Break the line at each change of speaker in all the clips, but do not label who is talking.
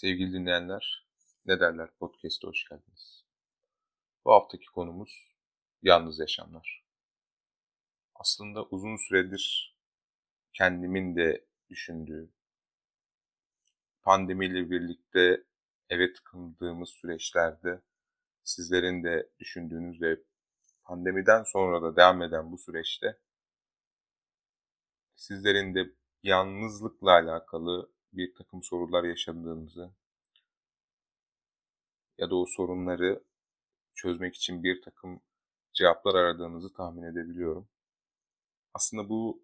Sevgili dinleyenler, Ne Derler Podcast'a hoş geldiniz. Bu haftaki konumuz yalnız yaşamlar. Aslında uzun süredir kendimin de düşündüğü, pandemiyle birlikte eve tıkındığımız süreçlerde sizlerin de düşündüğünüz ve pandemiden sonra da devam eden bu süreçte sizlerin de yalnızlıkla alakalı bir takım sorular yaşadığınızı ya da o sorunları çözmek için bir takım cevaplar aradığınızı tahmin edebiliyorum. Aslında bu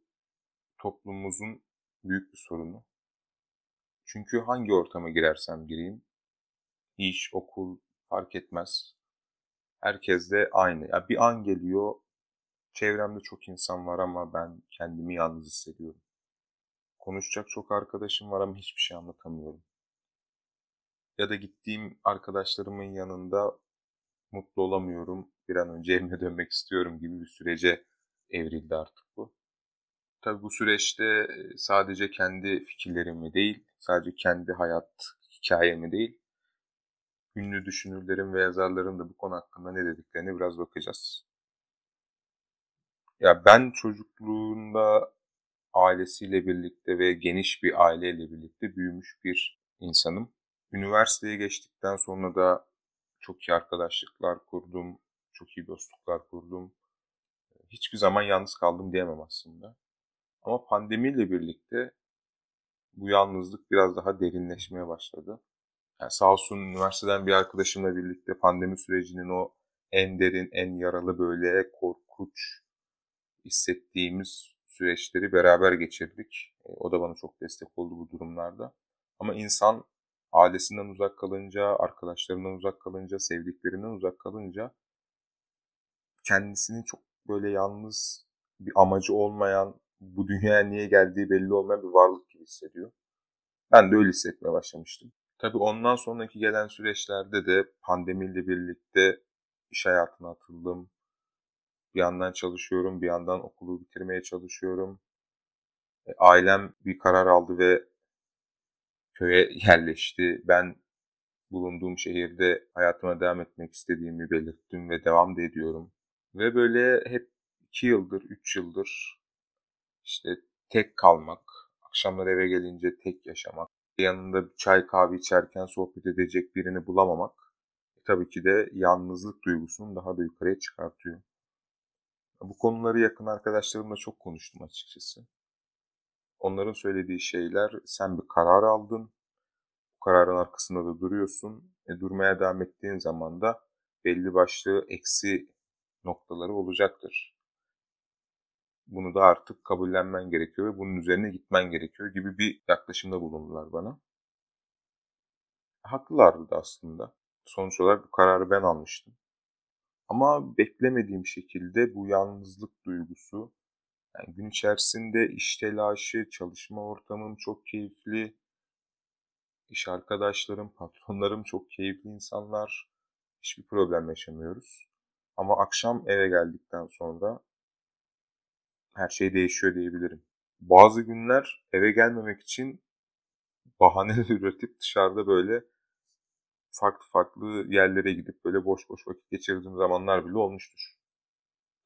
toplumumuzun büyük bir sorunu. Çünkü hangi ortama girersem gireyim, iş, okul fark etmez. Herkes de aynı. Ya bir an geliyor, çevremde çok insan var ama ben kendimi yalnız hissediyorum. Konuşacak çok arkadaşım var ama hiçbir şey anlatamıyorum. Ya da gittiğim arkadaşlarımın yanında mutlu olamıyorum. Bir an önce evime dönmek istiyorum gibi bir sürece evrildi artık bu. Tabii bu süreçte sadece kendi fikirlerimi değil, sadece kendi hayat hikayemi değil, ünlü düşünürlerin ve yazarların da bu konu hakkında ne dediklerini biraz bakacağız. Ya ben çocukluğunda ailesiyle birlikte ve geniş bir aileyle birlikte büyümüş bir insanım. Üniversiteye geçtikten sonra da çok iyi arkadaşlıklar kurdum, çok iyi dostluklar kurdum. Hiçbir zaman yalnız kaldım diyemem aslında. Ama pandemiyle birlikte bu yalnızlık biraz daha derinleşmeye başladı. Yani sağ olsun üniversiteden bir arkadaşımla birlikte pandemi sürecinin o en derin, en yaralı böyle korkunç hissettiğimiz süreçleri beraber geçirdik. E, o da bana çok destek oldu bu durumlarda. Ama insan ailesinden uzak kalınca, arkadaşlarından uzak kalınca, sevdiklerinden uzak kalınca kendisini çok böyle yalnız bir amacı olmayan, bu dünyaya niye geldiği belli olmayan bir varlık gibi hissediyor. Ben de öyle hissetmeye başlamıştım. Tabii ondan sonraki gelen süreçlerde de pandemiyle birlikte iş hayatına atıldım. Bir yandan çalışıyorum, bir yandan okulu bitirmeye çalışıyorum. E, ailem bir karar aldı ve köye yerleşti. Ben bulunduğum şehirde hayatıma devam etmek istediğimi belirttim ve devam da ediyorum. Ve böyle hep iki yıldır, üç yıldır işte tek kalmak, akşamlar eve gelince tek yaşamak, yanında bir çay kahve içerken sohbet edecek birini bulamamak e, tabii ki de yalnızlık duygusunu daha da yukarıya çıkartıyor. Bu konuları yakın arkadaşlarımla çok konuştum açıkçası. Onların söylediği şeyler sen bir karar aldın. Bu kararın arkasında da duruyorsun. E, durmaya devam ettiğin zaman da belli başlı eksi noktaları olacaktır. Bunu da artık kabullenmen gerekiyor ve bunun üzerine gitmen gerekiyor gibi bir yaklaşımda bulundular bana. Haklılardı da aslında. Sonuç olarak bu kararı ben almıştım. Ama beklemediğim şekilde bu yalnızlık duygusu, yani gün içerisinde iş telaşı, çalışma ortamım çok keyifli, iş arkadaşlarım, patronlarım çok keyifli insanlar, hiçbir problem yaşamıyoruz. Ama akşam eve geldikten sonra her şey değişiyor diyebilirim. Bazı günler eve gelmemek için bahaneler üretip dışarıda böyle farklı farklı yerlere gidip böyle boş boş vakit geçirdiğim zamanlar bile olmuştur.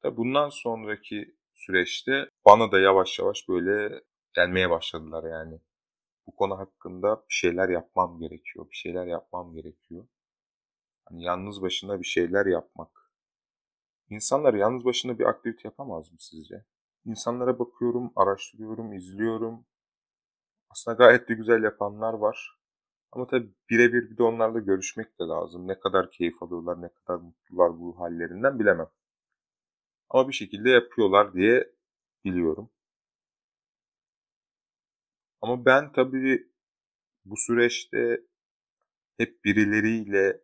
Tabi bundan sonraki süreçte bana da yavaş yavaş böyle gelmeye başladılar yani. Bu konu hakkında bir şeyler yapmam gerekiyor, bir şeyler yapmam gerekiyor. Hani yalnız başına bir şeyler yapmak. İnsanlar yalnız başına bir aktivite yapamaz mı sizce? İnsanlara bakıyorum, araştırıyorum, izliyorum. Aslında gayet de güzel yapanlar var. Ama tabii birebir bir de onlarla görüşmek de lazım. Ne kadar keyif alıyorlar, ne kadar mutlular bu hallerinden bilemem. Ama bir şekilde yapıyorlar diye biliyorum. Ama ben tabii bu süreçte hep birileriyle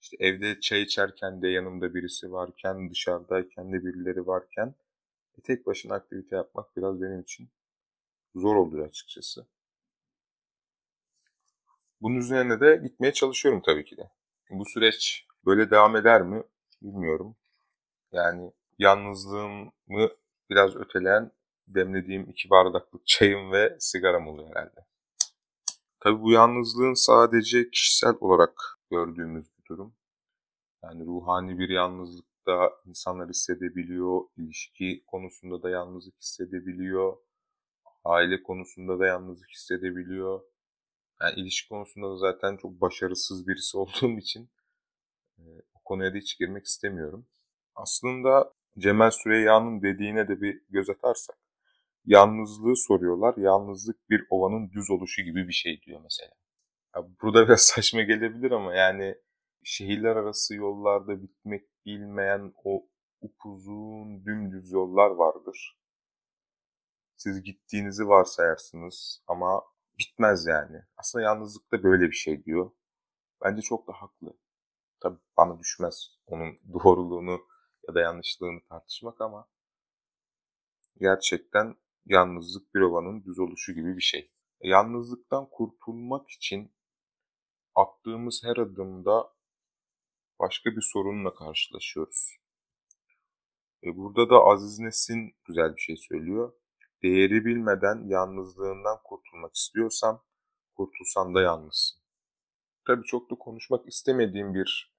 işte evde çay içerken de yanımda birisi varken, dışarıdayken de birileri varken e, tek başına aktivite yapmak biraz benim için zor oluyor açıkçası. Bunun üzerine de gitmeye çalışıyorum tabii ki de. Bu süreç böyle devam eder mi bilmiyorum. Yani yalnızlığımı biraz öteleyen demlediğim iki bardaklık çayım ve sigaram oluyor herhalde. Tabii bu yalnızlığın sadece kişisel olarak gördüğümüz bir durum. Yani ruhani bir yalnızlık da insanlar hissedebiliyor, ilişki konusunda da yalnızlık hissedebiliyor, aile konusunda da yalnızlık hissedebiliyor. Yani ilişki konusunda da zaten çok başarısız birisi olduğum için e, o konuya da hiç girmek istemiyorum. Aslında Cemal Süreyya'nın dediğine de bir göz atarsak, yalnızlığı soruyorlar. Yalnızlık bir ovanın düz oluşu gibi bir şey diyor mesela. Ya burada biraz saçma gelebilir ama yani şehirler arası yollarda bitmek bilmeyen o upuzun dümdüz yollar vardır. Siz gittiğinizi varsayarsınız ama bitmez yani. Aslında yalnızlık da böyle bir şey diyor. Bence çok da haklı. Tabii bana düşmez onun doğruluğunu ya da yanlışlığını tartışmak ama gerçekten yalnızlık bir ovanın düz oluşu gibi bir şey. Yalnızlıktan kurtulmak için attığımız her adımda başka bir sorunla karşılaşıyoruz. E burada da Aziz Nesin güzel bir şey söylüyor. Değeri bilmeden yalnızlığından kurtulmak istiyorsan, kurtulsan da yalnızsın. Tabii çok da konuşmak istemediğim bir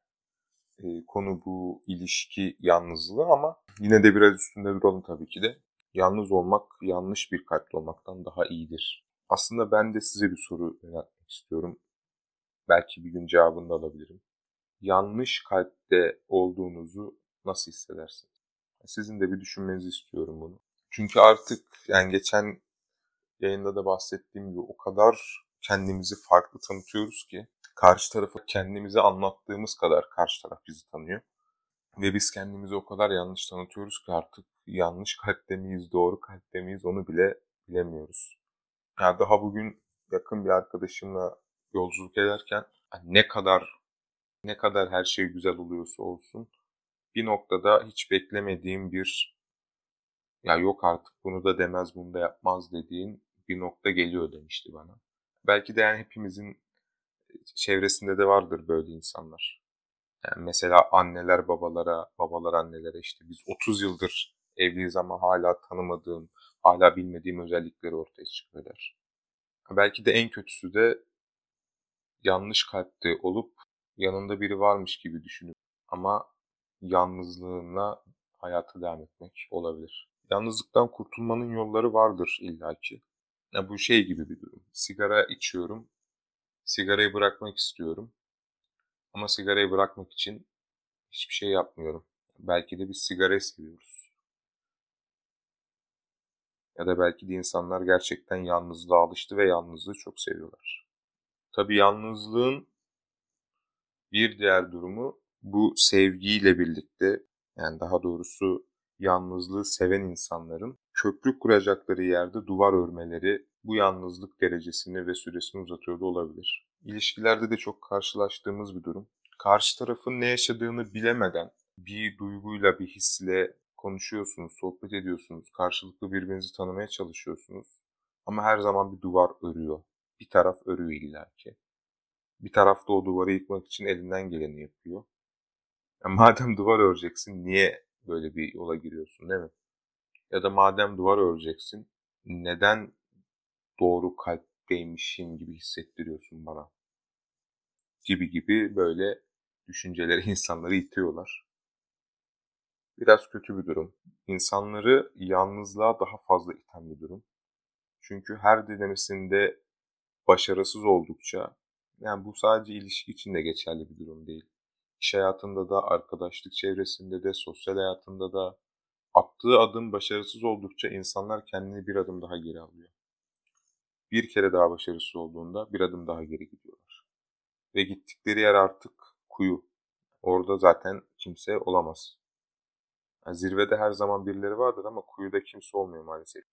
e, konu bu ilişki yalnızlığı ama yine de biraz üstünde duralım tabii ki de. Yalnız olmak yanlış bir kalpli olmaktan daha iyidir. Aslında ben de size bir soru yöneltmek istiyorum. Belki bir gün cevabını da alabilirim. Yanlış kalpte olduğunuzu nasıl hissedersiniz? Sizin de bir düşünmenizi istiyorum bunu. Çünkü artık yani geçen yayında da bahsettiğim gibi o kadar kendimizi farklı tanıtıyoruz ki karşı tarafı kendimizi anlattığımız kadar karşı taraf bizi tanıyor. Ve biz kendimizi o kadar yanlış tanıtıyoruz ki artık yanlış kalpte miyiz, doğru kalpte miyiz onu bile bilemiyoruz. Yani daha bugün yakın bir arkadaşımla yolculuk ederken ne kadar ne kadar her şey güzel oluyorsa olsun bir noktada hiç beklemediğim bir ya yok artık bunu da demez bunu da yapmaz dediğin bir nokta geliyor demişti bana. Belki de yani hepimizin çevresinde de vardır böyle insanlar. Yani mesela anneler babalara, babalar annelere işte biz 30 yıldır evliyiz ama hala tanımadığım, hala bilmediğim özellikleri ortaya çıkıyorlar. Belki de en kötüsü de yanlış kalpte olup yanında biri varmış gibi düşünüp ama yalnızlığına hayata devam etmek olabilir. Yalnızlıktan kurtulmanın yolları vardır illaki. Ya bu şey gibi bir durum. Sigara içiyorum. Sigarayı bırakmak istiyorum. Ama sigarayı bırakmak için hiçbir şey yapmıyorum. Belki de biz sigarayı seviyoruz. Ya da belki de insanlar gerçekten yalnızlığa alıştı ve yalnızlığı çok seviyorlar. Tabii yalnızlığın bir diğer durumu bu sevgiyle birlikte yani daha doğrusu yalnızlığı seven insanların köprü kuracakları yerde duvar örmeleri bu yalnızlık derecesini ve süresini uzatıyor da olabilir. İlişkilerde de çok karşılaştığımız bir durum. Karşı tarafın ne yaşadığını bilemeden bir duyguyla, bir hisle konuşuyorsunuz, sohbet ediyorsunuz, karşılıklı birbirinizi tanımaya çalışıyorsunuz. Ama her zaman bir duvar örüyor. Bir taraf örüyor illaki. Bir taraf da o duvarı yıkmak için elinden geleni yapıyor. Ya madem duvar öreceksin niye böyle bir yola giriyorsun değil mi? Ya da madem duvar öreceksin neden doğru kalpteymişim gibi hissettiriyorsun bana? Gibi gibi böyle düşünceleri insanları itiyorlar. Biraz kötü bir durum. İnsanları yalnızlığa daha fazla iten bir durum. Çünkü her denemesinde başarısız oldukça, yani bu sadece ilişki için de geçerli bir durum değil. İş hayatında da, arkadaşlık çevresinde de, sosyal hayatında da attığı adım başarısız oldukça insanlar kendini bir adım daha geri alıyor. Bir kere daha başarısız olduğunda bir adım daha geri gidiyorlar. Ve gittikleri yer artık kuyu. Orada zaten kimse olamaz. Yani zirvede her zaman birileri vardır ama kuyuda kimse olmuyor maalesef.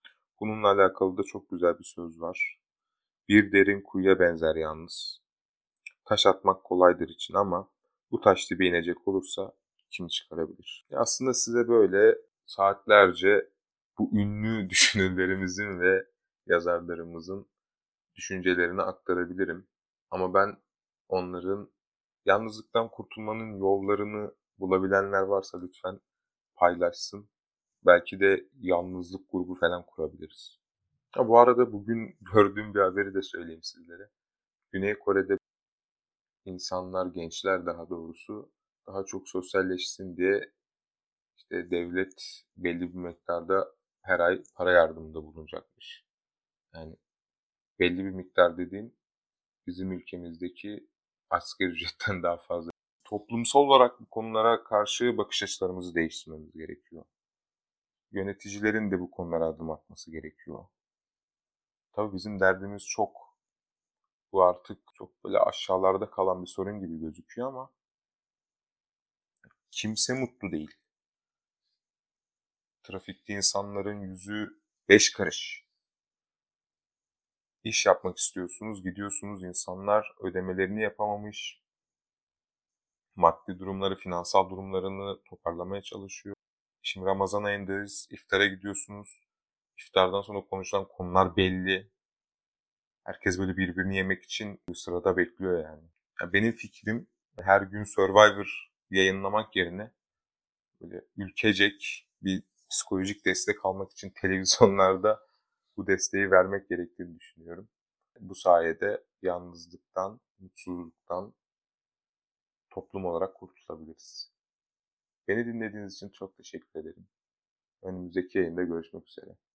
Bununla alakalı da çok güzel bir söz var. Bir derin kuyuya benzer yalnız. Taş atmak kolaydır için ama bu taş dibe inecek olursa kim çıkarabilir? Ya aslında size böyle saatlerce bu ünlü düşünürlerimizin ve yazarlarımızın düşüncelerini aktarabilirim. Ama ben onların yalnızlıktan kurtulmanın yollarını bulabilenler varsa lütfen paylaşsın. Belki de yalnızlık grubu falan kurabiliriz. Ha, bu arada bugün gördüğüm bir haberi de söyleyeyim sizlere. Güney Kore'de insanlar, gençler daha doğrusu daha çok sosyalleşsin diye işte devlet belli bir miktarda her ay para yardımında bulunacakmış. Yani belli bir miktar dediğim bizim ülkemizdeki asgari ücretten daha fazla. Toplumsal olarak bu konulara karşı bakış açılarımızı değiştirmemiz gerekiyor. Yöneticilerin de bu konulara adım atması gerekiyor. Tabii bizim derdimiz çok. Bu artık çok böyle aşağılarda kalan bir sorun gibi gözüküyor ama kimse mutlu değil. Trafikte insanların yüzü beş karış. İş yapmak istiyorsunuz, gidiyorsunuz insanlar ödemelerini yapamamış, maddi durumları, finansal durumlarını toparlamaya çalışıyor. Şimdi Ramazan ayındayız, iftara gidiyorsunuz. İftardan sonra konuşulan konular belli. Herkes böyle birbirini yemek için bu sırada bekliyor yani. yani. Benim fikrim her gün Survivor yayınlamak yerine böyle ülkecek bir psikolojik destek almak için televizyonlarda bu desteği vermek gerektiğini düşünüyorum. Bu sayede yalnızlıktan, mutsuzluktan toplum olarak kurtulabiliriz. Beni dinlediğiniz için çok teşekkür ederim. Önümüzdeki yayında görüşmek üzere.